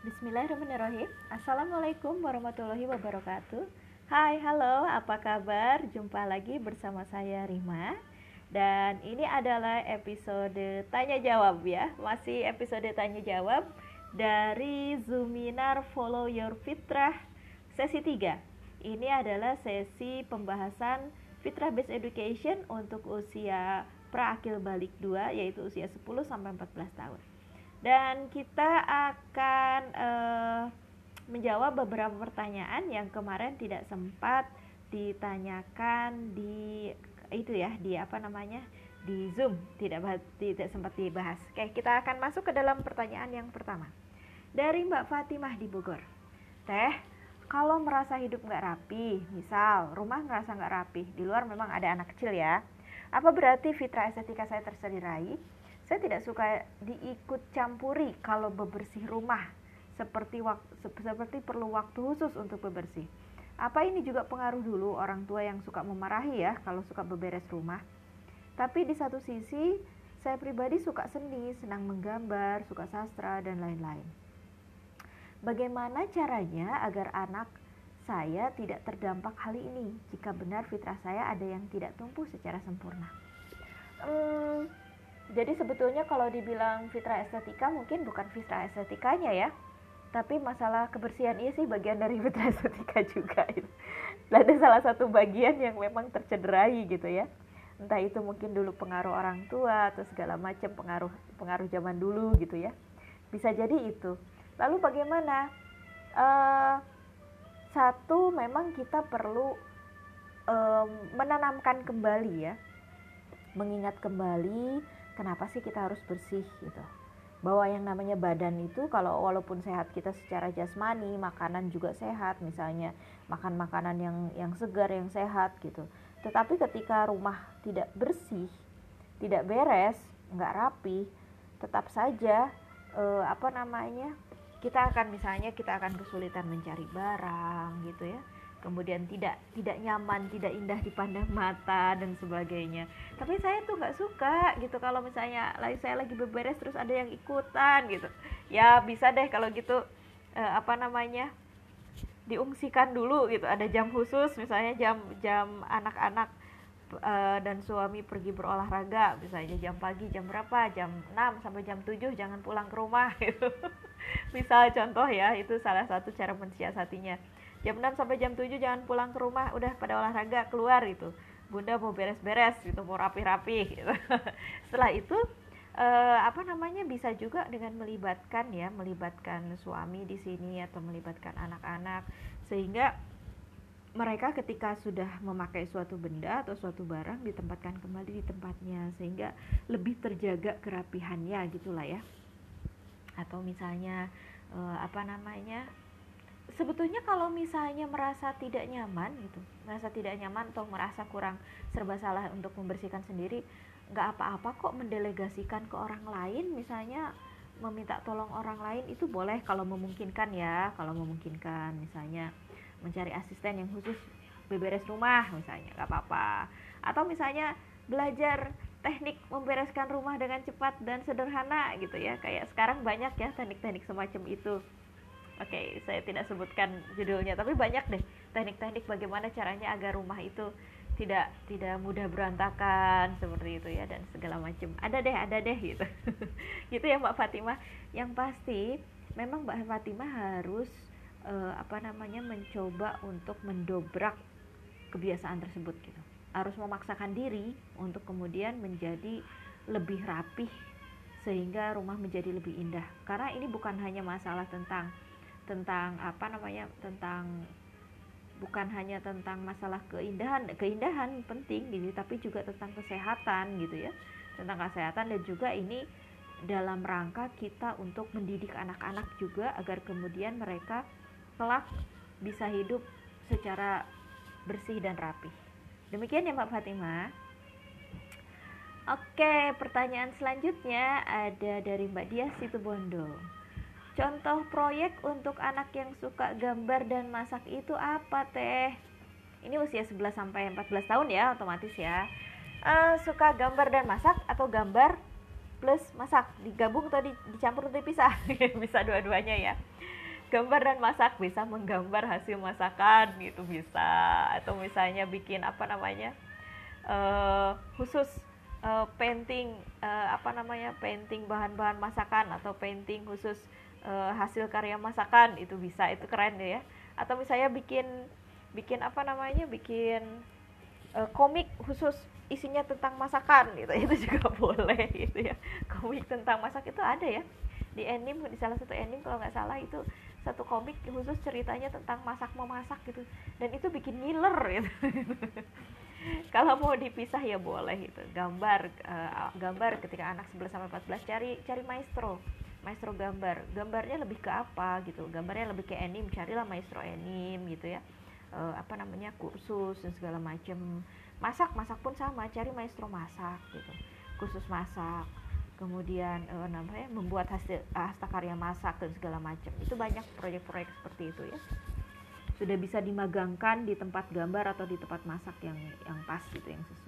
Bismillahirrahmanirrahim. Assalamualaikum warahmatullahi wabarakatuh. Hai, halo, apa kabar? Jumpa lagi bersama saya Rima. Dan ini adalah episode tanya jawab ya. Masih episode tanya jawab dari Zuminar Follow Your Fitrah sesi 3 Ini adalah sesi pembahasan Fitrah Based Education untuk usia pra-akil balik 2 Yaitu usia 10 sampai 14 tahun dan kita akan uh, menjawab beberapa pertanyaan yang kemarin tidak sempat ditanyakan di itu ya di apa namanya di Zoom tidak tidak sempat dibahas. Oke, kita akan masuk ke dalam pertanyaan yang pertama dari Mbak Fatimah di Bogor. Teh, kalau merasa hidup nggak rapi, misal rumah ngerasa nggak rapi, di luar memang ada anak kecil ya, apa berarti fitrah estetika saya tersedirai? Saya tidak suka diikut campuri kalau bebersih rumah seperti seperti perlu waktu khusus untuk bebersih. Apa ini juga pengaruh dulu orang tua yang suka memarahi ya kalau suka beberes rumah. Tapi di satu sisi saya pribadi suka seni, senang menggambar, suka sastra dan lain-lain. Bagaimana caranya agar anak saya tidak terdampak hal ini jika benar fitrah saya ada yang tidak tumbuh secara sempurna? Hmm, jadi sebetulnya kalau dibilang fitrah estetika mungkin bukan fitrah estetikanya ya. Tapi masalah kebersihan ini sih bagian dari fitrah estetika juga. Itu ada salah satu bagian yang memang tercederai gitu ya. Entah itu mungkin dulu pengaruh orang tua atau segala macam pengaruh pengaruh zaman dulu gitu ya. Bisa jadi itu. Lalu bagaimana? Uh, satu memang kita perlu uh, menanamkan kembali ya. Mengingat kembali kenapa sih kita harus bersih gitu. Bahwa yang namanya badan itu kalau walaupun sehat kita secara jasmani makanan juga sehat misalnya makan makanan yang yang segar yang sehat gitu. Tetapi ketika rumah tidak bersih tidak beres nggak rapi tetap saja eh, apa namanya kita akan misalnya kita akan kesulitan mencari barang gitu ya kemudian tidak tidak nyaman tidak indah dipandang mata dan sebagainya. Tapi saya tuh nggak suka gitu kalau misalnya lagi saya lagi beberes terus ada yang ikutan gitu. Ya bisa deh kalau gitu eh, apa namanya diungsikan dulu gitu. Ada jam khusus misalnya jam jam anak-anak uh, dan suami pergi berolahraga misalnya jam pagi jam berapa jam 6 sampai jam 7 jangan pulang ke rumah gitu. Misal contoh ya itu salah satu cara mensiasatinya jam 6 sampai jam 7 jangan pulang ke rumah udah pada olahraga keluar gitu. Bunda mau beres-beres gitu mau rapi-rapi gitu. Setelah itu eh, apa namanya bisa juga dengan melibatkan ya melibatkan suami di sini atau melibatkan anak-anak. Sehingga mereka ketika sudah memakai suatu benda atau suatu barang ditempatkan kembali di tempatnya. Sehingga lebih terjaga kerapihannya gitulah ya. Atau misalnya eh, apa namanya sebetulnya kalau misalnya merasa tidak nyaman gitu merasa tidak nyaman atau merasa kurang serba salah untuk membersihkan sendiri nggak apa-apa kok mendelegasikan ke orang lain. Misalnya meminta tolong orang lain itu boleh kalau memungkinkan ya. Kalau memungkinkan misalnya mencari asisten yang khusus beberes rumah misalnya nggak apa-apa. Atau misalnya belajar teknik membereskan rumah dengan cepat dan sederhana gitu ya. Kayak sekarang banyak ya teknik-teknik semacam itu Oke, okay, saya tidak sebutkan judulnya, tapi banyak deh teknik-teknik bagaimana caranya agar rumah itu tidak tidak mudah berantakan seperti itu ya dan segala macam. Ada deh, ada deh gitu. gitu ya Mbak Fatimah. Yang pasti memang Mbak Fatimah harus uh, apa namanya mencoba untuk mendobrak kebiasaan tersebut gitu. Harus memaksakan diri untuk kemudian menjadi lebih rapih sehingga rumah menjadi lebih indah. Karena ini bukan hanya masalah tentang tentang apa namanya tentang bukan hanya tentang masalah keindahan keindahan penting gitu tapi juga tentang kesehatan gitu ya. Tentang kesehatan dan juga ini dalam rangka kita untuk mendidik anak-anak juga agar kemudian mereka kelak bisa hidup secara bersih dan rapi demikian ya Mbak Fatimah. Oke, pertanyaan selanjutnya ada dari Mbak Dia Situbondo. Contoh proyek untuk anak yang suka gambar dan masak itu apa teh? Ini usia 11 sampai 14 tahun ya, otomatis ya. Uh, suka gambar dan masak atau gambar plus masak digabung atau dicampur atau dipisah? Bisa dua-duanya ya. gambar dan masak bisa menggambar hasil masakan gitu bisa atau misalnya bikin apa namanya uh, khusus uh, painting uh, apa namanya painting bahan-bahan masakan atau painting khusus uh, hasil karya masakan itu bisa itu keren ya. Atau misalnya bikin bikin apa namanya bikin uh, komik khusus isinya tentang masakan gitu. Itu juga boleh gitu ya. Komik tentang masak itu ada ya. Di anime di salah satu anime kalau nggak salah itu satu komik khusus ceritanya tentang masak memasak gitu. Dan itu bikin ngiler gitu. Kalau mau dipisah ya boleh gitu. Gambar uh, gambar ketika anak 11 sampai 14 cari cari maestro maestro gambar. Gambarnya lebih ke apa gitu? Gambarnya lebih ke anime carilah maestro anime gitu ya. Uh, apa namanya kursus dan segala macam masak masak pun sama cari maestro masak gitu. Khusus masak kemudian uh, namanya membuat hasil hasta karya masak dan segala macam itu banyak proyek-proyek seperti itu ya. Sudah bisa dimagangkan di tempat gambar atau di tempat masak yang yang pas gitu yang sesuai